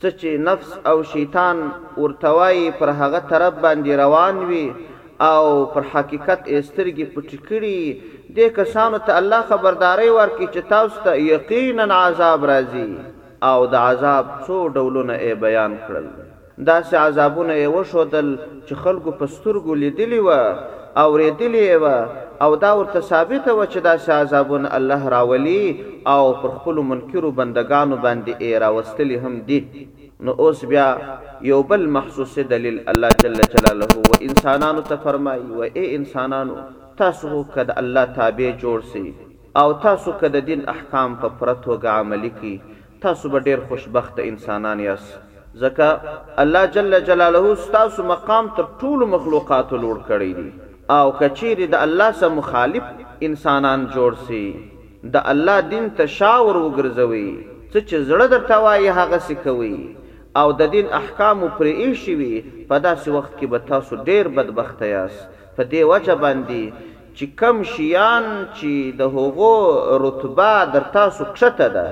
څه چې نفس او شیطان ورته وایي پر هغه طرف باندې روان وي او پر حقیقت ئې سترګې پټې کړي يي، دې کسانو ته الله خبرداری ورکړي چې تاسو ته یقیناً عذاب راځي او د عذاب څو ډولونه ئې بیان کړل، داسې عذابونه ئې وښودل چې خلکو په سترګو لیدلي وه، اورېدلي یې وه او دا ورته ثابته وه چې داسې عذابونه الله راولي او پر خپلو منکرو بنده ګانو باندې ئې راوستلي هم دي، نو اوس بیا یو بل محسوسې دلیل الله جل جلاله و انسانانو ته فرمايي، و ای انسانانو! تاسو که د الله تابع جوړ شئ او تاسو که د دین احکام په پوره توګه عملي کړئ، تاسو به ډیر خوشبخته انسانان یاست ځکه الله جل جلاله ستاسو مقام تر ټولو مخلوقاتو لوړ کړی دی او که چیری د الله سره مخالف انسانان جوړ سی د الله دین ته شا ور وګرځوی څه چه زړه درته وایی هغسی کوی او د دین احکامو پری ایښی وی په داسی وخت کی به تاسو ډیر بدبخته یاست په دی وجه باندی چې کوم شيان چې د هغو رتبه در تاسو کښته ده،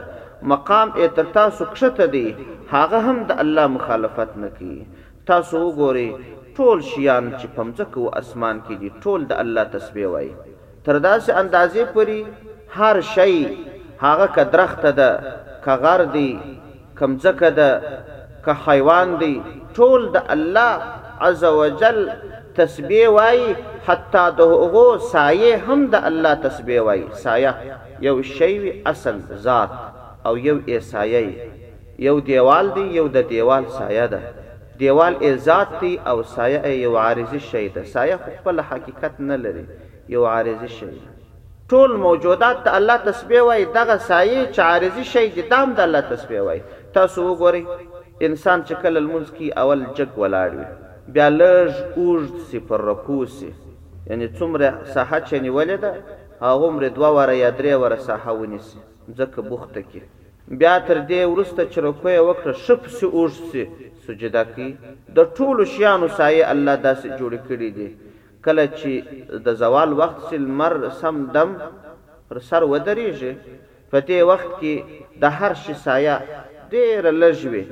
مقام ئې تر تاسو کښته دی، هغه هم د الله مخالفت نه کوي. تاسو وګورئ، ټول شيان چې په مځکه و اسمان کښې دي، ټول د الله تسبېح وايي. تر داسې اندازې پورې هر شی، هغه که درخته ده، که غر دی، که مځکه ده که حیوان دی ټول د الله عزوجل تسبیح وایی حتی د هغو سایې هم د الله تسبیح وایی سایه یو شی وی اصل ذات او یو ېې سایه یی یو دیوال دی یو د دیوال سایه ده دیوال ېې ذات دی او سایه ېې یو عارضی شی ده سایه خو خپله حقیقت نلری یو عارضی شی ده. ټول موجودات د الله تسبیح وایي، دغه سایې چې عارضي شی دي دا هم د الله تسبیح وایي. تاسو وګورئ انسان چې کله لمونځ کوي اول جګ ولاړ وي، بیا لږ اوږد شي پر رکوع شي، یعنې څومره ساحه چې نیولې ده هغومره دوه واره یا درې واره ساحه ونیسي ځکه بوخته کړي، بیا تر دې وروسته چې رکوع یې وکړه ښه پسې اوږد شي سجده کوي. د ټولو شیانو سایې الله داسې جوړې کړې دي کله چې د زوال وخت شي لمر سم دم پر سر ودرېږي، په دې وخت کې د هر شي سایه ډېره لږ وي،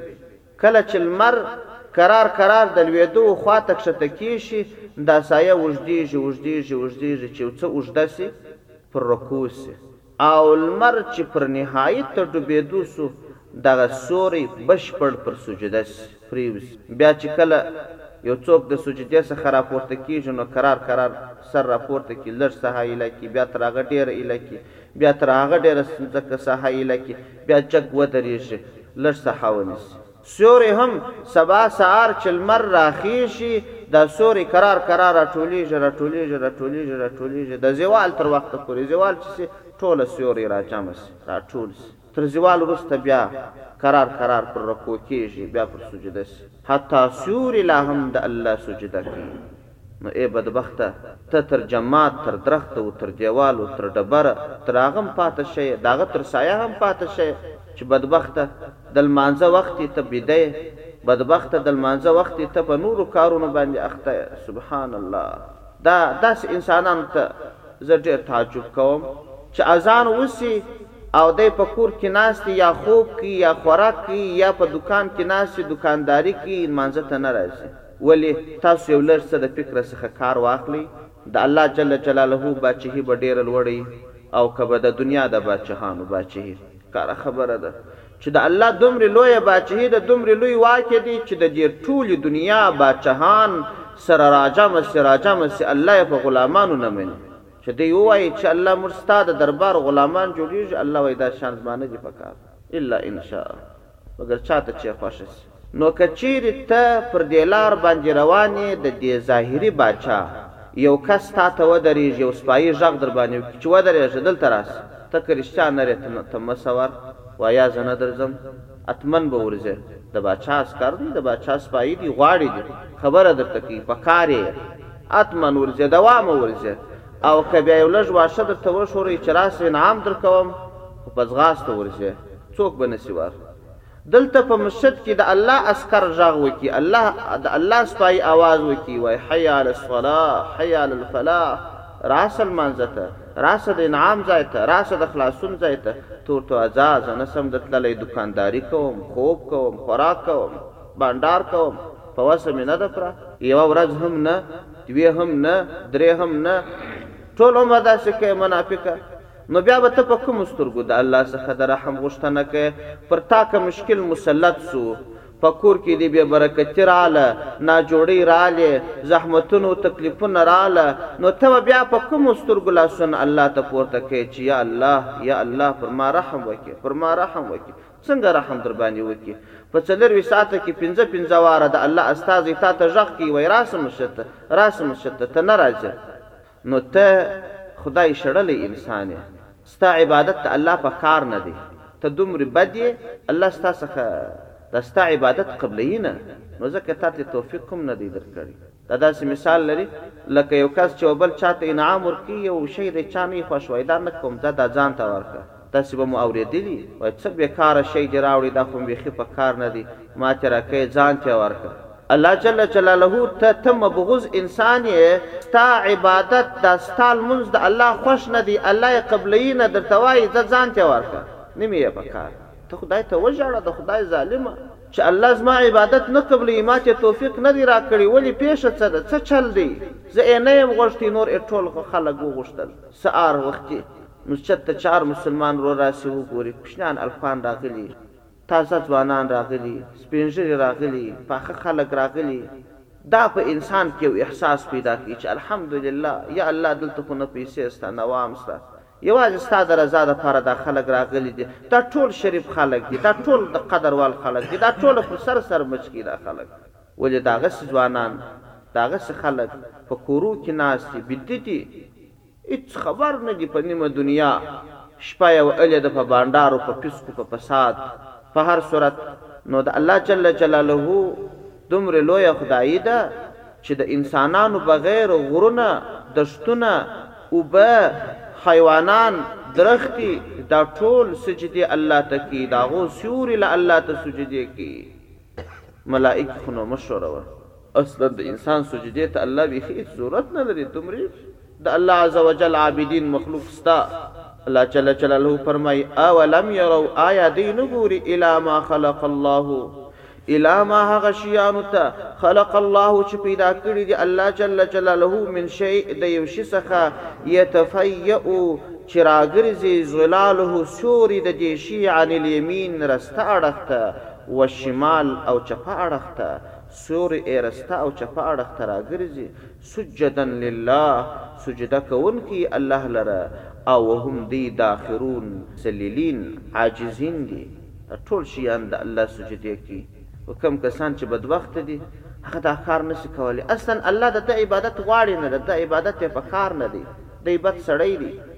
کله چې لمر کرار کرار د لوېدو و خوا ته کښته کېږي، دا سایه اوږدېږي، اوږدېږي، اوږدېږي چې یو څه اوږده شي پر رکوع شي. او لمر چې پر نهايي ته ډوبېدو شو، دغه سیوری بشپړ پر سجده پرېوځي. بیا چې کله یو څوک د سجدې څخه راپورته کېږي، نو کرار کرار سر راپورته کړي، لږ ساه ایله کړي، بیا تر هغه ډېره ایله کړي، بیا تر هغه ډېره ځمکه ساه ایله کړي، بیا جګ ودرېږي، لږ ساه ونیسي. سیوری هم، سبا سهار چې لمر راخېژي، دا سیوری کرار کرار راټولېږي، راټولېږي، راټولېږي، راټولېږي، د زوال تر وخته پورې، زوال چې شي، ټوله سیوری راجمع شي، راټول شي، تر زوال وروسته بیا کرار کرار پر رکوع کېږي، بیا پر سجده شي، حتی سیوری لا هم د الله سجده کوي. نو ای بدبخته ته تر جماعت، تر درخته او تر دیوالو، تر ډبره، تر هغه هم پاته شه یې، د هغه تر سایه هم پاته شه یې چې بدبخته د لمانځه وخت یې ته بیده یې، بدبخته د لمانځه وخت یې ته په نورو کارونو باندې اخته یې، سبحان الله دا داسې انسانانو ته زه ډېر تعجب کوم چې اذان وسي او دی په کور کې ناست دی یا خوب کوي یا خوراک کوي یا په دوکان کې ناست وي دوکانداري کوي لمانځه ته نه راځي. ولي تاسو یو لږ څه د فکره څخه کار واخلئ. د الله جل جلاله باچهي به ډېره لوړی او که به د دنیا د باچهانو باچهي. ښکاره خبره ده چي د الله دومري لویه باچهي د دومري لوی واک یې دی چي د دې ټولي دنیا باچهان سره راجمع سي راجمع سي الله یې په غلامانو نه مني چي دی ووایي چي الله موږ ستا د دربار غلامان جوړېږي الله وایي دا شیان زما نه دي په کار الا ان شاء. مګر چاته چي خوښه سي. نو که چيري ته پر دې لار باندي روان يې د دې ظاهري باچا يو کس تا ته ودرېږي او سپايي ږغ در باندي وکړي چي ودرېږه دلته راسه ته که رښتيا نرې ته ته مه سوار وايه زه نه درځم اتمن به ورځې د باچا عسکر دی د باچا سپايي دی غواړي دي خبره درته کوي په کار يې يې اتمن ورځې دوامه ورځې او که بيا يو لږ واښه درته وښوروي چي راسه انعام درکوم خو په ځغاسته ورځي څوک به نسي وار دلته په مسجد کي د الله اسکر ږغ وکي الله د الله سپايي اواز وکي وايي حي علی الصلاة حي علی الفلاح راسه لمانځه ته راسه د انعام ځای ته راسه د خلاصون ځای ته ته ورته وايې ځه زه نه سم د تللی دوکانداري کوم خوب کوم خوراک کوم بانډار کوم په وسه مي نه ده پوره يوه ورځ هم نه دوې هم نه درې هم نه ټول عمر داسي کوې منافقه نو بیا به ته په کومو سترګو د الله څخه د رحم غوښتنه کوې؟ پر تا که مشکل مسلط شو، په کور کې دې بې برکتي راغله، ناجوړۍ راغلې، زحمتونه او تکلیفونه راغله، نو ته به بیا په کومو سترګو لاسونه الله ته پورته کوې چې یا الله، یا الله پر ما رحم وکړي، پر ما رحم وکړي؟ څنګه رحم درباندې وکړي؟ په څلرویشت ساعته کې پنځه پنځه واره د الله استازی تاته غږ کوي، وایي راشه مسجد ته، راشه مسجد ته، ته نه راځې. نو ته خدای شړلی انسان یې ستا عبادت د الله په کار نه دی ته دومری بد یې الله ستا څخه دا ستا عبادت قبلوی نه نو ځکه تا ته توفیق هم نه دی درکړی دا داسی مثال لری لکه یو کس چی یو بل چاته انعام ورکوی یو شی دی چا نه خوښ وای دا نه کوم ځه دا ځانته ورکه. تاسې به مو اورېدلي وای څه بېکاره شی دې راوړی دا خو مې بېخي په کار نه دی ما ترې راکه یې ځان تې ورکه. الله جل جلاله ته ته مبغوض انسان یې ستا عبادت دا ستا لمونځ د الله خوښ نه دی الله یې قبلوي نه درته وایي ځه ځان تې ورکه نه مې یې په کار ته خدای ته وژاړه د خدای ظالمه چې الله زما عبادت نه قبلوي ما تې توفیق نه دی راکړی ولې پېښه څه ده څه چل دی زه یې نه یم غوښتی نور یې ټول خلک وغوښتل سهار وختي. نو چت ته چار مسلمان ورور راسي وګوري کوشنيان الخوان راغلي تازه ځوانان راغلي سپين ږيري راغلي پاخه خلک راغلي دا په انسان کي يو احساس پيدا کوي چي الحمدلله يا الله دلته خو نه پيسې سته نه وام سته يوازي ستا د رضا د پاره دا خلک راغلي دي دا ټول شريف خلک دي دا ټول د قدر وړ خلک دي دا ټول پر سر سر مچ کوي دا خلک. ولي داغسي ځوانان داغسي خلک په کورو کي ناست دي بيده دي هیڅ خبر نه دي په نیمه دنیا شپه یې او الې ده په بانډارو په پیسکو په فساد په هر صورت نو د الله جل جلاله دومرې لویه خدایي ده چې د انسانانو بغیر غرونه دشتونه اوبه حیوانان درختي دا ټول سجدې الله ته کوي د هغو سیوري له الله ته سجدې کوي. ملائک خو نو مه ښوروه. اصلا د انسان سجدې ته الله بیخي هیڅ ضرورت نه لري دومري د الله عزوجل عابدین مخلوق سته الله جل جلاله فرمایي اولم یروا آیا دوی نه ګوري الی ما خلق الله الی ما هغه شیانو ته خلق الله چې پیدا کړي دي الله جل جلاله من شیء د یو شي څخه یتفیء چې راګرځي ظلاله سیوری د دې شي عن الیمین رسته اړخ ته و شمال او چپه اړخ ته، سوري ايرسته او چپه اړخ ته راګرځي، سجدا لله، سجده کوونکي يي الله لره، او وهم دوی داخرون، ذليلين، عاجزين، دي، ټول شيان د الله سجدې کوي، خو کوم کسان چې بدبخته دي هغه دا کار نه شي کولی، اصلا الله د ده عبادت غواړي نه، د ده عبادت يې په کار نه دی، دی بد سړی دی.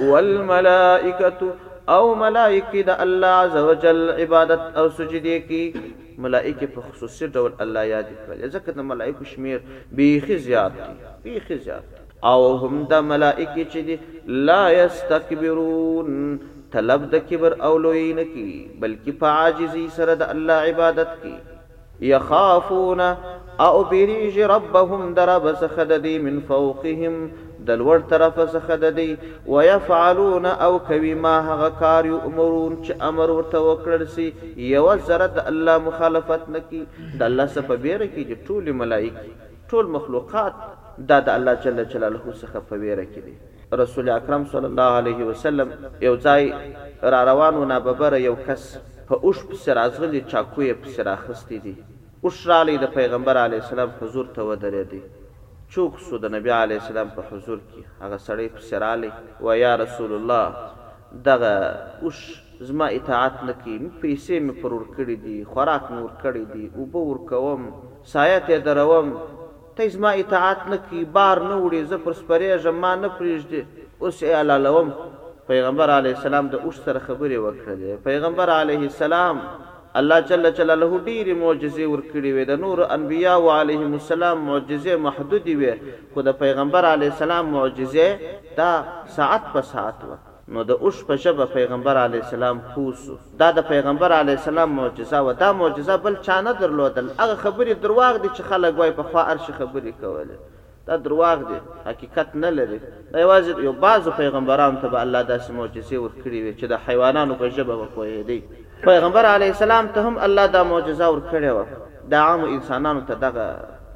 والملائکة او ملائکې د الله عزوجل عبادت او سجدې کوي، ملائکې په خصوصي ډول الله یاد کړل دي، ځکه د ملائکو شمېر بیخي زیات دی، بیخي زیات دی. او هم دا ملائکې چې دي، لا یستکبرون، طلب د کبر او لویۍ نه کوي، بلکې په عاجزۍ سره د الله عبادت کوي. یخافون او بیریږي ربهم د رب څخه د دوی من فوقهم د لوړ طرف څخه د دوی ویفعلون او کوي ما هغه کار یؤمرون چې امر ورته وکړل شي یوه ذره د الله مخالفت نه کوي د الله څخه په بیره کې دي ټولې ملائکې ټول مخلوقات دا د الله جل جلاله څخه په ویره کې دي. رسول اکرم صلی الله علیه وسلم یو ځای راروان و ناببره یو کس په اوښ پسې راځغلي چاقو یې پسې راخستی دی اوښ رالی د پیغمبر علیه السلام حضور ته ودریدی چوک شو د نبی علیه السلام په حضور کې هغه سړی پسې رالی وایي یا رسول الله دغه اوښ زما اطاعت نه کوي پیسې مې پر ورکړي دي خوراک مې ورکړی دی اوبه ورکوم سایه تې دروم دی زما اطاعت نه کوي، بار نه وړي، زه پر سپرېږم، ما نه پرېږدي، اوس ئې حلالوم. پيغمبر علیه السلام د اوښ سره خبرې وکړلې. پيغمبر علیه السلام الله جل جلاله ډېرې معجزې ورکړې وې، د نورو انبیاوو علیهم السلام معجزې محدودې وې، خو د پيغمبر علیه السلام معجزې دا ساعت په ساعت وه. نو د اوښ په ژبه پیغمبر علیه السلام پوه شو. دا د پیغمبر علیه السلام معجزه وه. دا معجزه بل چا نه درلودل. هغه خبرې درواغ دي چې خلک وايي پخوا هر شي خبرې کولې. دا درواغ دي. حقیقت نه لري. دا یوازې یو بعضو پیغمبرانو ته به الله داسې معجزې ورکړې وې چې د حیوانانو په ژبه به پوهېدی. پیغمبر علیه السلام ته هم الله دا معجزه ورکړې وه. دا عامو انسانانو ته دغه.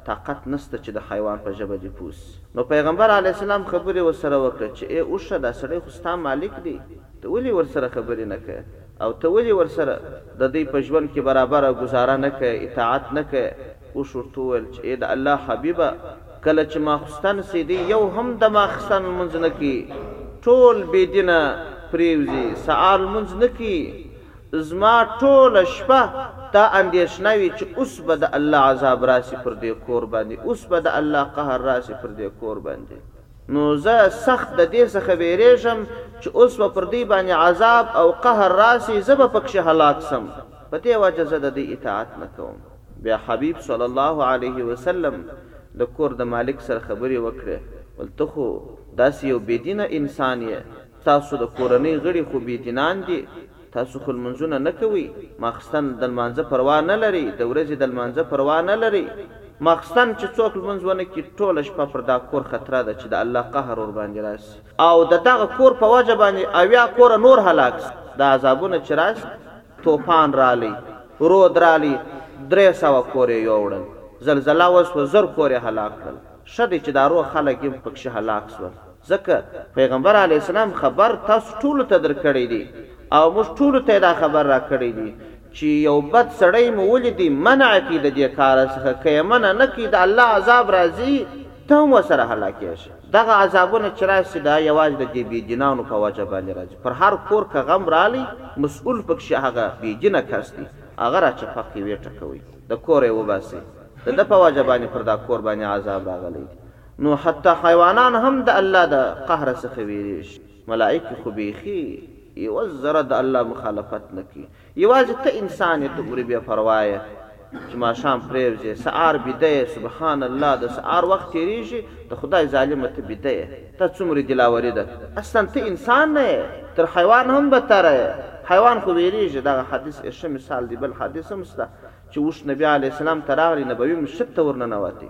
طاقت نسته چې د حیوان په ژبه دې پوه شي. نو پیغمبر علیه السلام خبرې ورسره وکړه چې ای اوښه دا سړی خو ستا مالک دی ته ولې ورسره خبرې نه کوې او ته ولې ورسره د دی په ژوند کې برابره ګوزاره نه کوې، اطاعت نه کوې، اوښ ورته وویل چې ای د الله حبیبه کله چې ماخستن شي دی یو هم د ماخستن لمونځ نه کوي ټول بې دینه پرېوځي سهار لمونځ نه کوي زما ټوله شپه دا اندېښنه وي چې اوس به د الله عذاب راشي پر دې کور باندې، اوس به د الله قهر راشي پر دې کور باندې. نو زه سخت د دې څخه وېرېږم چې اوس به پر دوی باندې عذاب او قهر راشي، زه به پکښې هلاک شم، په دې وجه زه د دوی اطاعت نه کوم. بیا حبیب صلی الله علیه وسلم د کور د مالک سره خبرې وکړې، ویل، ته خو داسې یو بې دینه انسان یې، ستاسو د کورنۍ غړي خو بې دینان دي، تاسو خو لمونځونه نه کوئ، ماخستن د لمانځه پروا نه لرئ، د ورځې د لمانځه پروا نه لرئ، ماخستن چې څوک لمونځ ونه کړي، ټوله شپه پر دا کور خطره ده چې د الله قهر ورباندې راشي او د دغه کور په وجه باندې اویا کوره نور هلاک شي، دا عذابونه چې راشي، توپان راغی، رود راغی، درې سوه کور یې یووړل، زلزله وشوه، زر کور یې هلاک کړل، ښه دی چې دا روغ خلک یې هم پکښې هلاک شول. ځکه پیغمبر علیه السلام خبر تاسو ټولو ته درکړی دی او موږ ټولو ته یې دا خبر راکړی دی چی یو بد سړی مو ولیدی منع یې کړئ د دې کار څخه که یې منع نه کړئ د الله عذاب راځی ته هم ورسره هلاکیږی دغه عذابونه چی راشی دا یوازی د دې بی دینانو په وجه باندی راځی پر هر کور که غم راغلی مسئول پکښې هغه بی دینه کس دی هغه راچپه کوی ویې ټکوی د کوره یې وباسی د ده په وجه باندی پر دا کور باندی عذاب راغلی دی نو حتی حیوانان هم د الله د قهر څخه ویریږي، ملائکه خو بیخي یوه ذره د الله مخالفت نه کوي، یوازې ته انسان یې دومره بې پروا یې چې ماښام پریوځې سهار بیده یې، سبحان الله د سهار وخت تیریږي د خدای ظالمه ته بیده یې، دا څومره دلاوري ده، اصلا ته انسان نه یې تر حیوان هم بدتره یې، حیوان خو ویریږي، دغه حدیث یې ښه مثال دی، بل حدیث هم شته چې اوښ نبي علیه السلام ته راغلی نبوي مسجد ته ورننوتی،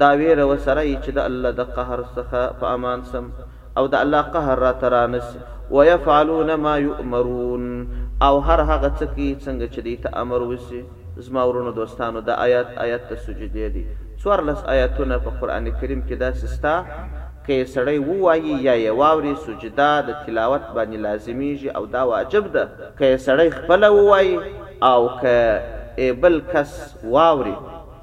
دا وېره وسره يي چې د الله د قهر څخه په امان سم او د الله قهر راته رانه سي، ويفعلون ما يؤمرون او هر هغه څه کوي څنګه چې دوی ته امر وسي. زما ورونو دوستانو دا آيات آيت ته سجدې دي. څوارلس آيتونه په قرآن کريم کې داسې سته که يې سړی ووايي يا يې واوري سجده د تلاوت باندې لازميږي او دا واجب ده که يې سړی خپله ووايي او که يې بل کس واوري.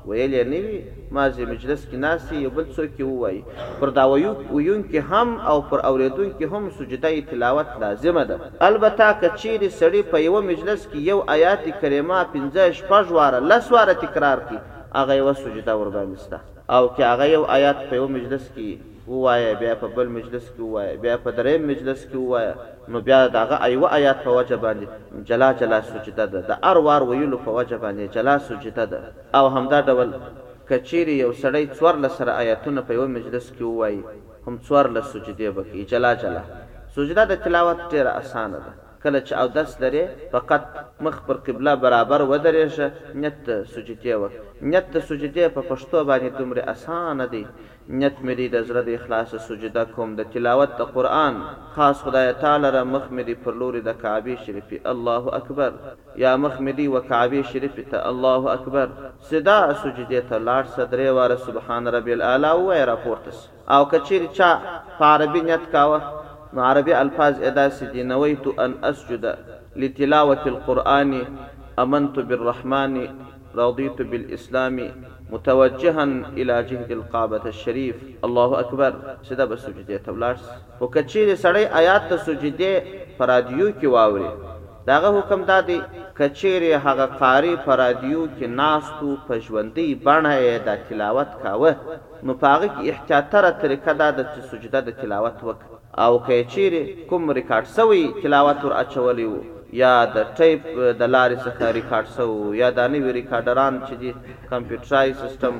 ویل یې نه وي، مازې مجلس کې ناست یې، یو بل څوک یې ووایي. پر دعوه ویونکي هم او پر اورېدونکي هم سجده تلاوت لازمه ده. البته که چېرې سړي په یوه مجلس کې یو ایات کریمه پنځه، شپږ واره، لس واره تکرار کړي، هغه یوه سجده ورباندې شته. او که هغه یو ایات په یوه مجلس کې. ووایه بیا په بل مجلس کی ووایه بیا په دریم مجلس کی ووایه نو بیا د هغه ایوه ایات په وجه باندی جلا جلا سجده ده د ار وار ویلو په وجه باندی جلا سجده ده او همدا ډول که چیری یو سړی څوارلس سره ایاتونه په یوه مجلس کی ووایی هم څوارلس سجدی به کوي جلا جلا سجده د تلاوت ډیره اسانه ده کله چه اودس لری فقط مخ پر قبله برابر ودریږه نیت د سجدی وکړه نیت د سجدی په پښتو باندی دومره اسانه دی نيت مې دي د زړه د اخلاصه سجده کوم د تلاوت د قرآن خاص خدايه تا لره مخ مې دي پر لوري د کعبې شريفي الله اکبر يا مخ مې دي و کعبې شريفي ته الله اکبر سدا سجدې ته لاړ سه درې واره سبحان ربي الاعلي ووايه راپورته سه او که چيرې چا په عربي نيت کاوه نو عربي الفاظ ئې داسې دي نويت ان اسجد لتلاوة القرآن امنت بالرحمن رضیت بالاسلام متوجها الی جهت القعبة الشریف الله اکبر سیده به سجدې ته ولاړ شي خو که چیرې سړی ایات د سجدې په رادیو کې واوري د هغه حکم دا دی که چیرې هغه قاري په رادیو کې ناست و په ژوندۍ بڼه یې دا تلاوت کاوه نو په هغه کې احتیاطره طریقه دا ده چې سجده د تلاوت وکړي. او که یې چیرې کوم ریکارډ شوی تلاوت ور اچولی وو یا د ټیپ د لارې څخه ریکارډ شوی وو یا دا نوي ریکارډران چې دي کمپیوټرایز سیستم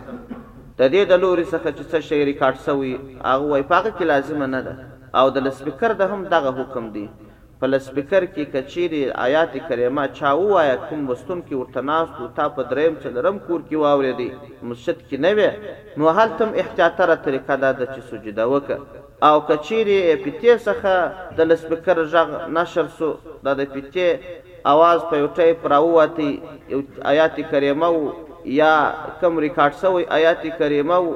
د دې د لوري څخه چې څه شی ریکارډ شوی هغوی په هغه کې لازمه نه ده او د لسپیکر د هم دغه حکم دی په لسپیکر کی که چیری آیات کریمه چا ووایه کوم لوستونکی ورته ناست وو تا په دریم څلورم کور کی واوریدی مسجد کی نه وی نو هلته هم احتیاطره طریقه دا ده چی سجده وکه او که چیری اپیتی څخه د لسپیکر ږغ نشر سو دا د پیتی اواز په یو ټیپ راوواتی یو آیات کریمه وو یا کوم ریکارډ سوی آیات کریمه وو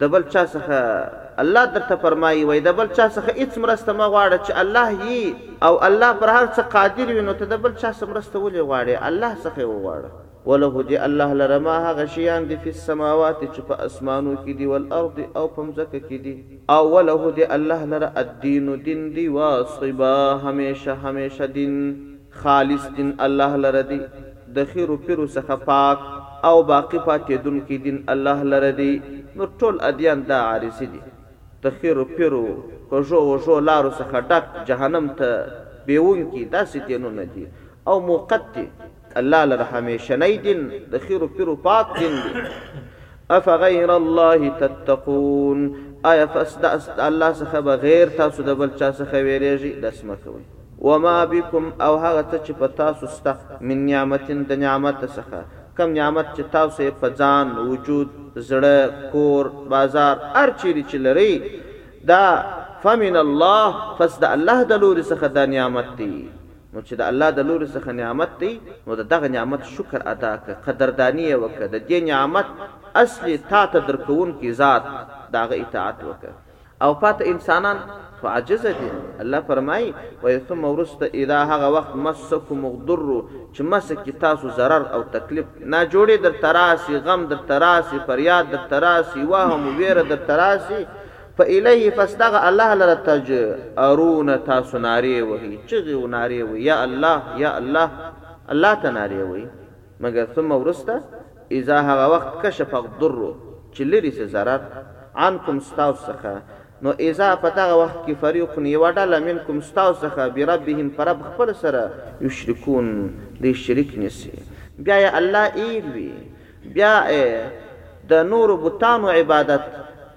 د بل چا څخه الله درته فرمايي وايي د بل چا څخه هيڅ مرسته مه غواړه چې الله يي او الله پر هر څه قادر وي نو ته د بل چا څخه مرسته ولې غواړې الله څخه يې وغواړه. وله دې الله لره ما هغه شيان دي فی السماوات چې په اسمانو کې دي والارض او په مځکه کې دي او وله دې الله لره الدين دين دي واصبا هميشه هميشه دين. خالص دين الله لره دي د خيرو پيرو څخه پاک او باقي پاتيدونکي دين الله لره دي نور ټول اديان دا عارضي دي د خيرو پيرو کږو وږو لارو څخه ډک جهنم ته بيونکي داسي دينونه دي او موقت دي. الله لره هميشنی دين د خيرو پيرو پاک دين دي افغير الله تتقون آيا فس داس د الله څخه بغير تاسو د بل چا څخه ويريږي داسي مه کوي. وما بکم او هغه څه چې په تاسو شته من نعمت د نعمت څخه، کوم نعمت چې تاسو یې په ځان، وجود، زړه، کور، بازار، هر چېرې چې لرئ دا فمن الله پس د الله د لوري څخه دا نعمت دی، نو چې د الله د لوري څخه نعمت دی نو د دغه نعمت شکر ادا کړه، قدرداني یې وکړه، د دې نعمت اصلي تاته درکوونکي ذات د هغه اطاعت وکړه. او پاته انسانان خو عاجزه دي الله فرمايي وایي ثم وروسته اذا هغه وخت مسکم الضر چې مس کړي تاسو ضرر او تکلیف ناجوړي درته راسي غم درته راسي فریاد درته راسي وهم او ویره درته راسي فالیه پس دغه الله لره تج ارون تاسو نارې وهي چغې او نارې وهي یا الله یا الله الله ته نارې وهي. مګر ثم وروسته اذا هغه وخت کشف الضر چې لرې شي ضرر عنکم ستاسو څخه نو اذا په دغه وخت کې فريق يوه ډله منکم ستاسو څخه بربهم په رب خپل سره يشرکون دی شريک نيسي. بيا يې الله اير وي بيا ئې د نورو بتانو عبادت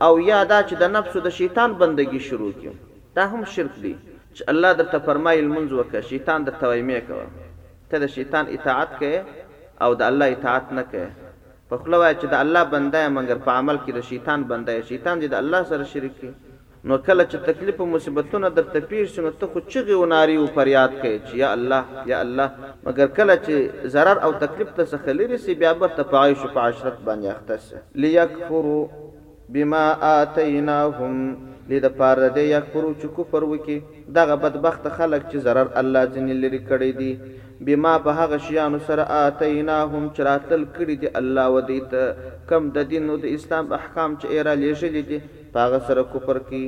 او يا دا چې د نفس او د شيطان بندګي شروع کړي دا هم شرک دی چې الله درته فرمايي لمونځ وکړه شيطان درته وايي مۀ کوه ته د شیطان اطاعت کوې او د الله اطاعت نه کوې په خوله وایې چې د الله بنده یم مګر په عمل کې د شیطان بنده یې شیطان دې د الله سره شریک کړي نو کله چې تکلیف او مصیبتونه درته پېښ شي نو ته خو چغې او نارې او فریاد کوې چې یا الله یا الله مګر کله چې ضرر او تکلیف درڅخه لرې شي بیا بېرته په عیش او په عشرت باندې اخته شې. لیکفرو بما آتیناهم، دې د پاره د دې یکفرو چې کفر وکړي دغه بدبخته خلک چې ضرر الله ځنې لرې کړی دي، بما په هغه شیانو سره آتیناهم چې راتلل کړي دي الله و دوی ته کوم د دین او د اسلام احکام چې ئې رالېږلي دي په هغه سره کفر کوي.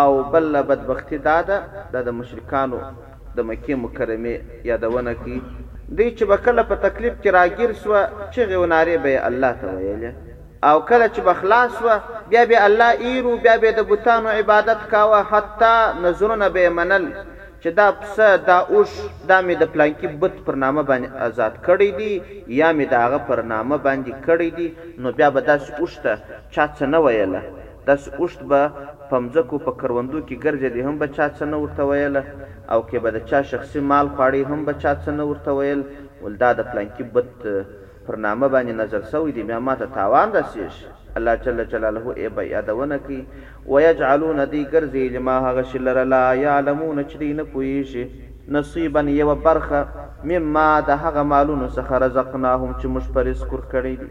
او بله بدبختي دا ده دا د مشرکانو د مکې مکرمې یادونه کوي، دوی چې به کله په تکلیف کې راګیر شوه چغې و نارې به یې الله ته ویلې او کله چې به خلاص شوه بیا به الله ایر و بیا به یې د بتانو عبادت کاوه حتی نذرونه به یې منل چې دا پسه دا اوښ دا مې د پلانکي بت پر نامه باندې ازاد کړی دی یا مې د هغه پر نامه باندې کړی دی نو بیا به داسې اوښ ته چا څه نه ویله. داسې اوښت به په مځکو په کروندو کې ګرځېدی هم به چا څه نه ورته ويل او که به د چا شخصي مال خواړی هم به چا څه نه ورته ويل ول دا د پلانکي بت پر نامه باندې نذر شوی دی بيا ماته تاوان رسېږي الله جل جلاله ئې به يادونه کوي ويجعلون دی ګرځی لما هغه شي لره لا يعلمون چې دی نه پوهېږي نصيبا يوه برخه مما د هغه مالونو څخه رزقناهم چې موږ په رزق ورکړی دی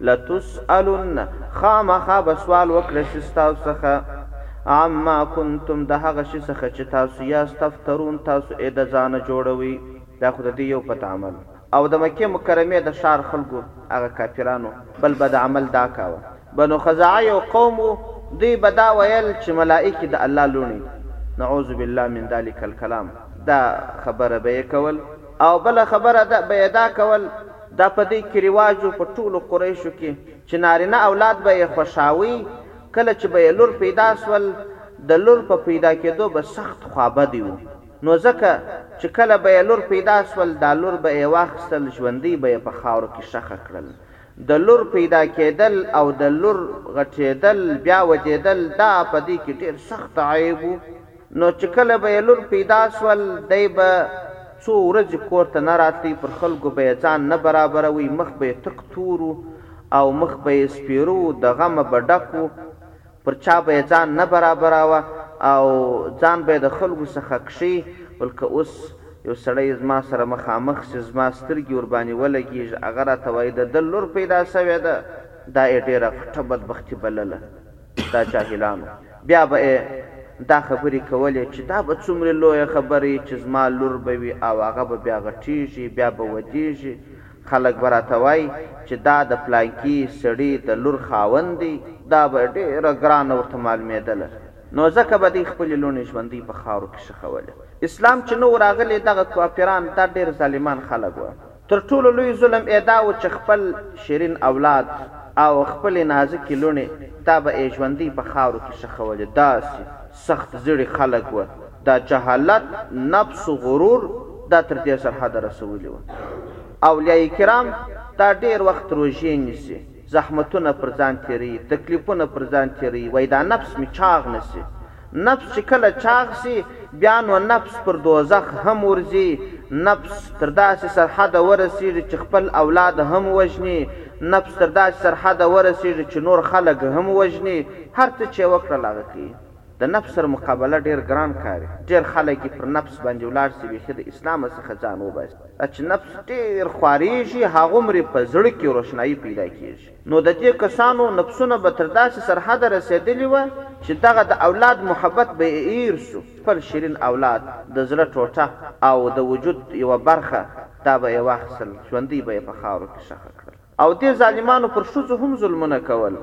لتسألن خامخا به سوال وکړی شی ستاسو څخه عما کنتم د هغه شی څخه چی تاسو یاست تفترون تاسو ئې د ځانه جوړوی دا خو د دې یو پت عمل او د مکې مکرمې د ښار خلکو هغه کافرانو بل بد عمل دا کاوه بنو خزاعه یو قوم وو دوی به دا ویل چی ملائکې د الله لوڼې دي نعوذ بالله من ذلک الکلام دا خبره به ئې کول. او بله خبره ده به یې دا کول دا په دوی کې رواج و په ټولو قریشو کې چې نارینه اولاد به یې خوشاوی کله چې به یې لور پیدا سول د لور په پیدا کېدو به سخت خوابدی و نو ځکه چې کله به یې لور پیدا سول دا لور به یې واخستل ژوندی به یې په خاورو کې ښخه کړل د لور پیدا کیدل او د لور غټیدل بیا وجیدل دا په دی کی ډیر سخت عیب وو نو چی کله به یې لور پیدا سول دی به څو ورځی کور ته نه راتلی پر خلګو به یې ځان نه برابروی مخ به یې تک تور وو او مخ به یې سپیره وو د غمه به ډک وو پر چا به يې ځان نه برابراوه او ځان به يې د خلکو څخه کښی ول که اوس يو سړی زما سره مخامخ شي زما سترګي ورباندي ولګيږي هغه راته وايي د ده لور پيدا سوې ده دا يې ډېره غټه بدبختي بلله دا جاهلانو بيا به يې دا خبري کولې چي دا به څومري لويه خبره يي چي زما لور به وي او هغه به بيا غټيږي بيا به وديږي خلک به راته وايي چې دا د پلانکي سړي د لور خاوند دی، دا به ډېره ګرانه ورته معلومېدله، نو ځکه به دی خپلې لوڼې ژوندۍ په خاورو کې ښخولې. اسلام چې نه و راغلی، دغه کافران دا ډېر ظالمان خلک وه. تر ټولو لوی ظلم ئې دا و چې خپل شیرین اولاد او خپلې نازکې لوڼې، دا به ئې ژوندۍ په خاورو کې ښخولې، داسې. سخت زړي خلک وه دا جهالت نفس و غرور دا تر دې سرحده رسولي وه اولياء کرام دا ډېر وخت روژې نيسي زحمتونه پر ځان تېري تکليفونه پر ځان تېري وايي دا نفس مي چاغ نه سي نفس چې کله چاغ سي بيا نو نفس پر دوزخ هم ورځي نفس تر داسي سرحده ورسېږي چې خپل اولاد هم وژني نفس تر داسي سرحده ورسېږي چې نور خلک هم وژني هر څه چي وکړل هغه کوي. د نفس سره مقابله ډير ګران کار دي. ډير خلک يي پر نفس باندي ولاړ سي بيخي د اسلامه څخه ځان وباسي. دا چي نفس ډير خواريږي هغومره يي په زړه کي روښنايي پيدا کيږي. نو د دي کسانو نفسونه به تر داسي سرحده رسيدلي وه چي دغه د اولاد محبت به يي هير سو. خپل شيرين اولاد، د زړه ټوټه او د وجود يوه برخه، دا به يي واخيستل ژوندی به يي په خاورو کي ښخ کړل. او دې ظالمانو پر ښځو هم ظلمونه کول،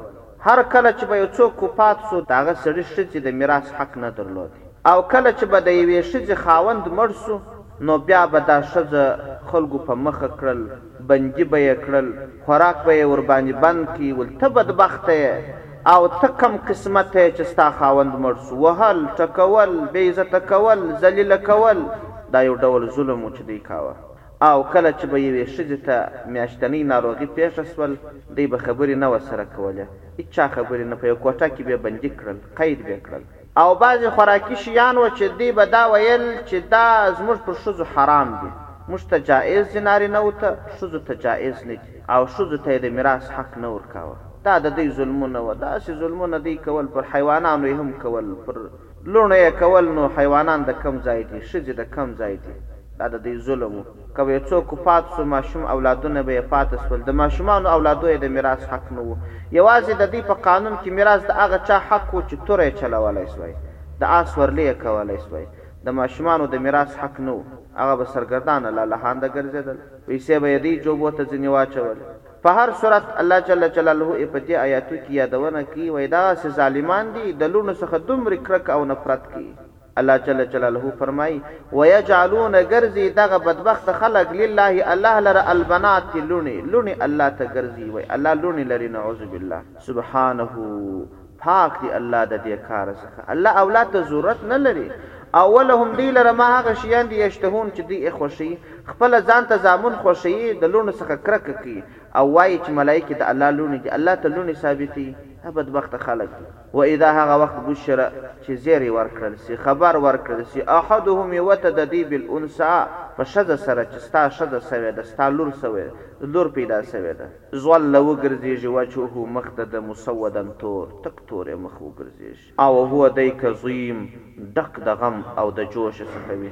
هر کله چې به یو څوک وفات شو، د هغه سړي ښځې د میراث حق نه درلود او کله چې به د یوې ښځې خاوند مړ شو، نو بیا به دا ښځه خلکو په مخه کړل، بندي به یې کړل، خوراک به یې ورباندې بند کړ، ول ته بدبخته یې او ته کم قسمته یې چې ستا خاوند مړ شو، وهل، ټکول، بې عزته کول، ذلیله کول، دا یو ډول ظلم و چې دوی کاوه. او کله چې به یوې ښځې ته میاشتنۍ ناروغي پېښه شول، دی به خبرې نه ورسره کولې، هیچا خبرې نه په یو کوټه کې بې بندي کړل، قید بې کړل. او بعضې خوراکي شیان وه چې دی به دا ویل چې دا زموږ پر ښځو حرام دي، موږ ته جائز دي نارینه و ته، ښځو ته جائز نه دي، او ښځو ته یې د میراث حق نه ورکاوه، دا د دی ظلمونه وه، داسې ظلمونه دی کول پر حیوانانو یې هم کول، پر. لوڼو يې کول نو حيوانان د کوم ځای دي ښځې د کوم ځای دي دا د دوی ظلم و که به يې څوک پات شو ماشوم اولادونه به يې پاته شول د ماشومانو اولادو يې د ميراث حق نه و يوازې د دوی په قانون کې ميراث د هغه چا حق و چې توره يې چلولای شوای د آس ورلې يې کولای شوای د ماشومانو د ميراث حق نه و هغه به سرګردانه لالهانده ګرځېدل پيسې به يې دوی جوبو ته ځينې واچولې. په هر صورت، الله جل جلاله ئې په دې آیاتو کي یادونه کوي، وایي دغه سي ظالمان دي د لوڼو څخه دومره کرکه او نفرت کوي. الله جل جلاله فرمایي، ویجعلون ګرځي دغه بدبخته خلګ لله الله لره البنات لوڼي، لوڼي الله ته ګرځي، وایي الله لوڼي لري نعوذ بالله. سبحانه، پاک دی الله د دی کار څخه الله اولاد ته ضرورت نه لری او ولهم دی لره ما هغه شیان دی یشتهون چی دوی ئې خوښوی خپله ځان ته زامن خوښوی د لوڼو څخه کرکه کوی او وایی چی ملایکې د الله لوڼې دی الله ته لوڼې ثابتوی دا بدبخته خلک دی. و اذا هغه وخت بشر چی زیری ورکړل سی خبر ورکړل سی احدهم یوه ته د دوی بالانثی په ښځه سره چی ستا ښځه سوی ده ستا لور سوی ده لور پیدا سوی ده. ظل وګرځېږي وجهه مخ د ده مسودا تور، تک تورې مخ وګرځېږي او وهو دی کظیم ډک د غم او د جوش څخه وي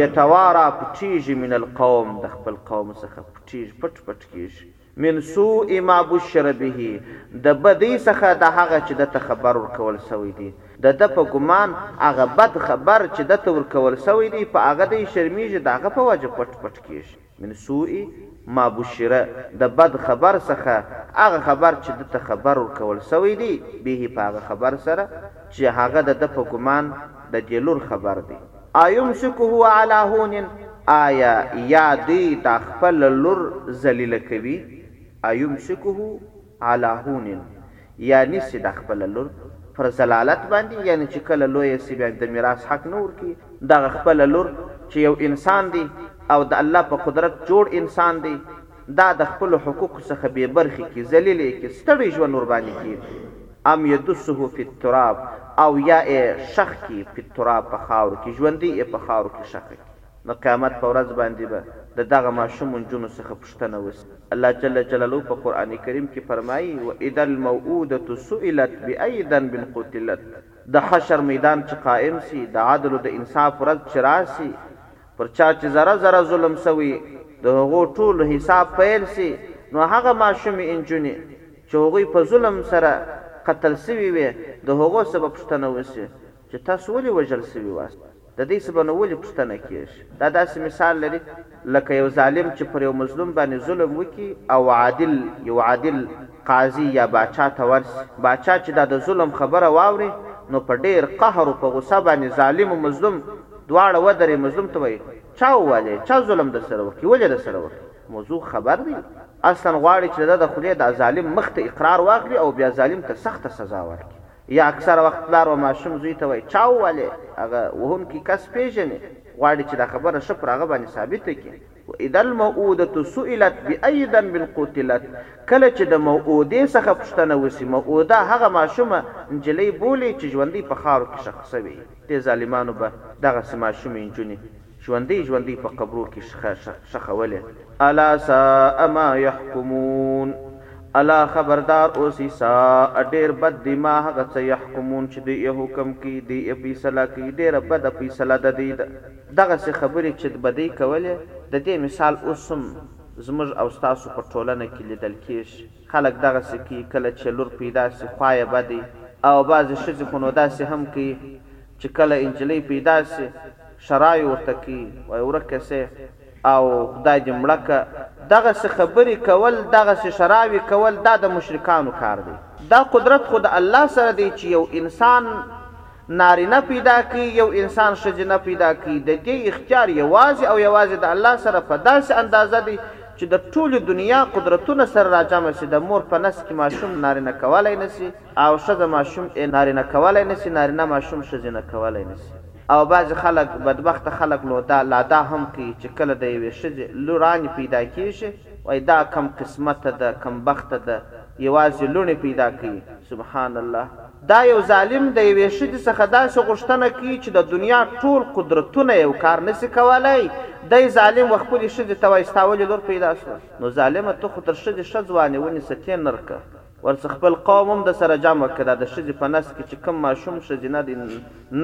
یتوارا پټېږي من القوم د خپل قوم څخه پټېږي پټ پټ کېږي من سوء ما بشر به د بدۍ څخه د هغه چې ده ته خبر ورکول شوی دی د ده په ګمان هغه بد خبر چې ده ته ورکول شوی دی په هغه دی شرمېږي د هغه په وجه پټ پټ کېږي. من سوء ما بشر د بد خبر څخه هغه خبر چې ده ته خبر ورکول شوی دی به په هغه خبر سره چې هغه د ده په ګمان د دې لور خبر دی. ایمسکه علی هون آیا یا دوی دا خپله لور ذلیله کوي؟ ایمسکه. علی هون یعنی سی دا خپله لور پر ضلالت باندی یعنی چی کله لویه سی بیا دمیراث حق نه ورکی دغه خپله لور چی یو انسان دی او د الله په قدرت جوړ انسان دی دا د خپلو حقوقو څخه بی برخی کی ذلیل یی کی ستړی ژوند ورباندی کی ام یدسه فی التراب او یا یی ښخ کی فی التراب په خاورو کی ژوندی یی په خاورو کی ښخ کی. د قیامت په ورځ باندې به د دغه ماشومو نجونو څخه پوښتنه وشي. الله جل جلاله په قرآن کریم کې فرمايي، واذا الموءودة سئلت بأي ذنب قتلت. د حشر میدان چې قایم شي، د عدل او د انصاف ورځ چې راشي، پر چا چې ذره ذره ظلم شوی، د هغو ټولو حساب پیل شي، نو هغه ماشومې انجونې چې هغوی په ظلم سره قتل شوې وې، د هغو څخه به پوښتنه وشي. چې تاسو ولې وژل شوي واست؟ د دوی څخه به نو ولې پوښتنه کېږي؟ دا داسې مثال لري لکه یو ظالم چې پر یو مظلوم باندې ظلم وکړي او عادل، یو عادل، قاضي یا باچا ته ورشي. باچا چې دا د ظلم خبره واوري نو په ډېر قهر او په غوسه باندې ظالم او مظلوم دواړه ودروي، مظلوم ته وایي، چا ووهلې؟ چا ظلم درسره وکړي؟ ولې درسره وکړي؟ موضوع خبر دی؟ اصلاً غواړي چې د ده د خولې دا ظالم مخ ته اقرار واخلي او بیا ظالم ته سخته سزا ورکړي. یا اکثره وخت پلار و ماشوم زوی ته وایي، چا ووالې؟ هغه وهونکی کس پېژني، غواړي چې دا خبره ښه پر هغه باندې ثابته کړي. و اذا الموءودة سئلت بأي ذنب قتلت، کله چې د موءودې څخه پوښتنه وشي، موءوده هغه ماشومه، نجلۍ، بولي چې ژوندۍ په خاورو کې ښخ شوې وي. دې ظالمانو به دغسې ماشومې نجونې ژوندی ژوندی په قبرو کی ښخولی. الا ساء ما يحکمون الا خبردار اوسی ساء ډیر بد دی ما هغه څه يحکمون چی دوی یې حکم کوي دوی یې فیصله کوي ډیره بده فیصله ددوی ده. دغسې خبرې چې به دوی کولې د دې مثال اوس هم زموږ او ستاسو په ټولنه کې لیدل کېږي. خلک دغسې کوي کله چې لور پیدا شي خوا یې بده وي او بعضې ښځې خو نو داسې هم کوي چې کله انجلۍ پیدا شي، شرای ورته کی وای ورکه سه او خدای دی مړه که دغسی خبری کول دغسی شراوی کول دا د مشرکانو کار دی. دا قدرت خو د الله سره دی چی یو انسان نارینه پیدا کی یو انسان ښځینه پیدا کی ددی اختیار یوازی او یوازی د الله سره په داسی اندازه دی چی د ټولی دنیا قدرتونه سره راجمع سی د مور په نس کی ماشوم نارینه کولای نسی او ښځه ماشوم ئې نارینه کولای نه سي، نارینه ماشوم ښځینه کولای نه سي او بعضي خلک، بدبخته خلک نو دا لا دا هم کوي چي کله د یوې ښځي لو راني پیدا کیږي وایي دا کم قسمته ده، کم بخته ده یوازي لوڼي پیدا کوي. سبحان الله! دا یو ظالم د یوې ښځي څخه داسي غوښتنه کوي چي د دنیا ټول قدرتونه یو کار نه سي کولای، دی ظالم و خپلي ښځي ته وایي ستا ولي لور پیدا سوه؟ نو ظالمه ته خو تر ښځي ښه ځواني ونیسه تې نرکه. ورڅ خپل قوم هم د سره جمع که دا د ښځې په نس کې چې کوم ماشوم ښځینه دی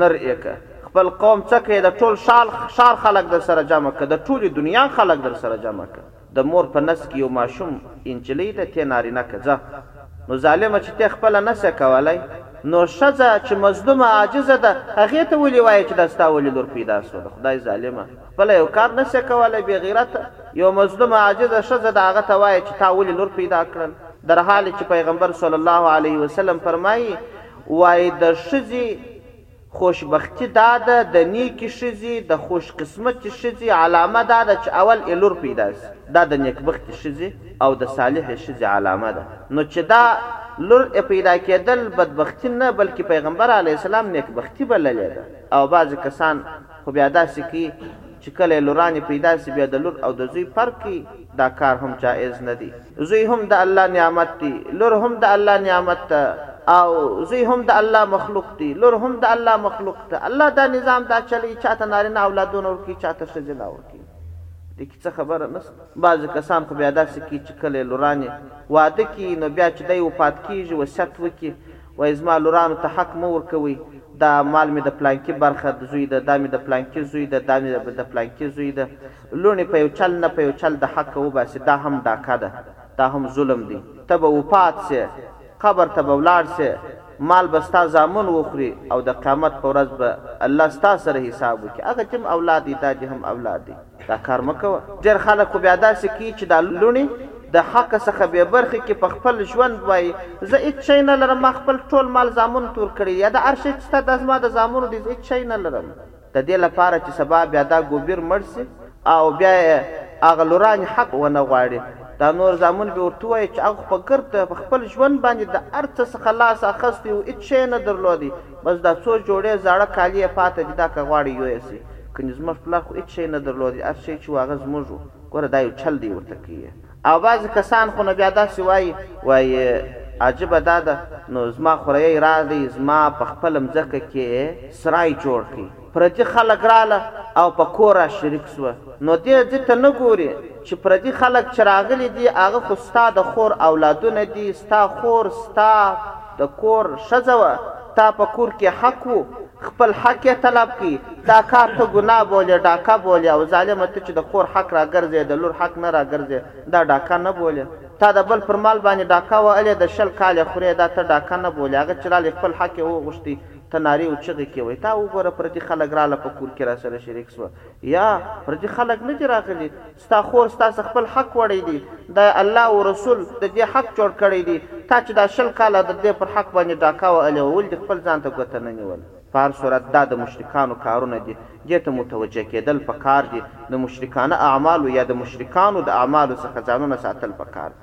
نر ېې که خپل قوم څکه ېې د ټول ښار ښار خلک در سره جمع که د ټولې دنیا خلک در سره جمع که د مور په نس کې یو ماشوم انجلۍ ده تۀ نارینه که ځه نو ظالمه چې تۀ خپله نه شې کولای نو ښځه چې مظلومه عاجزه ده هغې ته ولې وایې چې دا ستا ولې لور پیدا شوه د خدای ظالمه. خپله یو کار نشې کولی بې غیرته، یوه مظلومه عاجزه ښځه د هغه ته وایې چې تا ولې لور پیدا کړل درحالې چې پیغمبر صلی الله علیه وسلم فرمایي وایې د ښځې خوشبختي دا ده د نیکې ښځې د خوش قسمتې ښځې علامه دا ده چې اول ئې لور پیدا شي دا د نیکبختې ښځې او د صالحې ښځې علامه ده نو چې دا لور ئې پیدا کیدل بدبختي نه بلکې پیغمبر علیه السلام نیکبختي بللې ده او بعضې کسان خو بیا داسې کي چې کله یې لورانې پیدا سي بیا د لور او د زوی فرق کي دا کار هم جائز نه دي. زوی هم د الله نعمت دي، لور هم د الله نعمت ده او زوی هم د الله مخلوق دي، لور هم د الله مخلوق ده. الله دا نظام دا چلوي چاته نارینه اولادونه ورکوي چاته ښځینه ورکوي. دې کي څه خبره نسته. بعضې کسان خو بیا داسې کي چې کله یې لورانې واده کي نو بیا چې دی وفات کیږي وصیت وکړي وایي زما لورانو ته حق مه ورکوئ، دا مال مې د پلانکي برخه زوی ده، دا مې د پلانکي زوی ده، دا مې د پلانکي زوی ده، لوڼې په یو چل نه په یو چل د حقه وباسي، دا هم ډاکه ده، دا هم ظلم دی، ته به وفات شې، قبر ته به ولاړ شې، مال به ستا زامن وخوري او د قیامت په ورځ به الله ستا سره حساب وکړي، هغه چې هم اولاد دی دا دې هم اولاد دی. دا کار مه کوه. ډېر خلک خو بیا داسې کوي چې دا لوڼې د حق څخه بې برخې کړي، په خپل ژوند وايي، زه هېڅ شی نه لرم، ما خپل ټول مال زامنو ته ورکړی یا دا هر شی چې ستا دا زما د زامنو دی، زه هېڅ شی نه لرم. د دې لپاره چې سبا بیا دا ګوبیر مړ شي او بیا یې هغه لورانې حق ونه غواړي، دا نور زامنو به ورته ووايي چې هغه خو په ګرد په خپل ژوند باندې د هر څه څخه لاس اخستی و، هېڅ شی یې نه درلود، بس دا څو جوړې زاړه کالي يې پاته دي دا که غواړئ يويې شئ کني زموږ پلار خو هيڅ شی نه درلودی هر شی چې وو هغه زموږ وو ګوره دا يو چل دی ورته کوي او بعضې کسان خو نو بيا داسې وايي وايي عجيبه دا ده نو زما خوريی راغی زما په خپله مځکه کې سراي جوړ کړ. پردي خلک راله او په کور را شریک شوه، نو دې ځي ته نه ګوري چې پردي خلک چې راغلي دي هغه خو ستا د خور اولادونه دي، ستا خور ستا د کور ښځه وه، تا په کور کې حق وو، خپل حق یې طلب کړ، دا کار ته ګناه بولې، ډاکه بولې او ظالمه ته چې د خور حق را ګرځې د لور حق نه را ګرځې دا ډاکه نه بولې، تا د بل پر مال باندې ډاکه وهلې د شل کاله خورې دا ته ډاکه نه بولې، هغه چې رالی خپل حق یې وغوښت ته نارې او چغې کېوئ تا وګوره پردي خلک راله په کور کې راسره شريک شوه يا پردي خلک نه دي راغلي ستا خور ستا څخه خپل حق وړی دي دا يې الله او رسول ددې حق جوړ کړی دي تا چې دا شل کاله ددې پر حق باندې ډاکا وهلې وه ولې دې خپل ځان ته ګوته نه نيوله. په هر صورت دا د مشرکانو کارونه دي دې ته متوجه کېدل په کار دي د مشرکانه اعمالو يا د مشرکانو د اعمالو څخه ځانونه ساتل په کار دي.